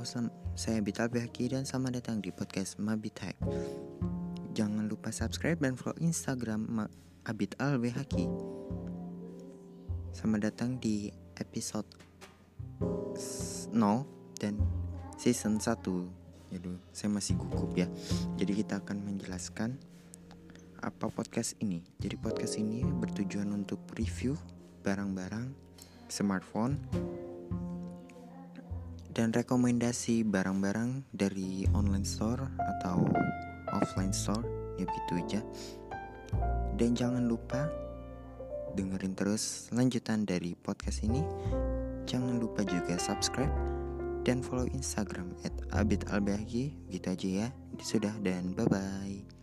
Halo, saya Bital Behaki dan selamat datang di podcast Mabit. Jangan lupa subscribe dan follow Instagram Ma Al Behaki. Selamat datang di episode 0 dan season 1. Jadi saya masih gugup ya. Jadi kita akan menjelaskan apa podcast ini. Jadi podcast ini bertujuan untuk review barang-barang smartphone dan rekomendasi barang-barang dari online store atau offline store ya gitu aja. Dan jangan lupa dengerin terus lanjutan dari podcast ini. Jangan lupa juga subscribe dan follow instagram at abidalbahgi gitu aja ya. Sudah dan bye bye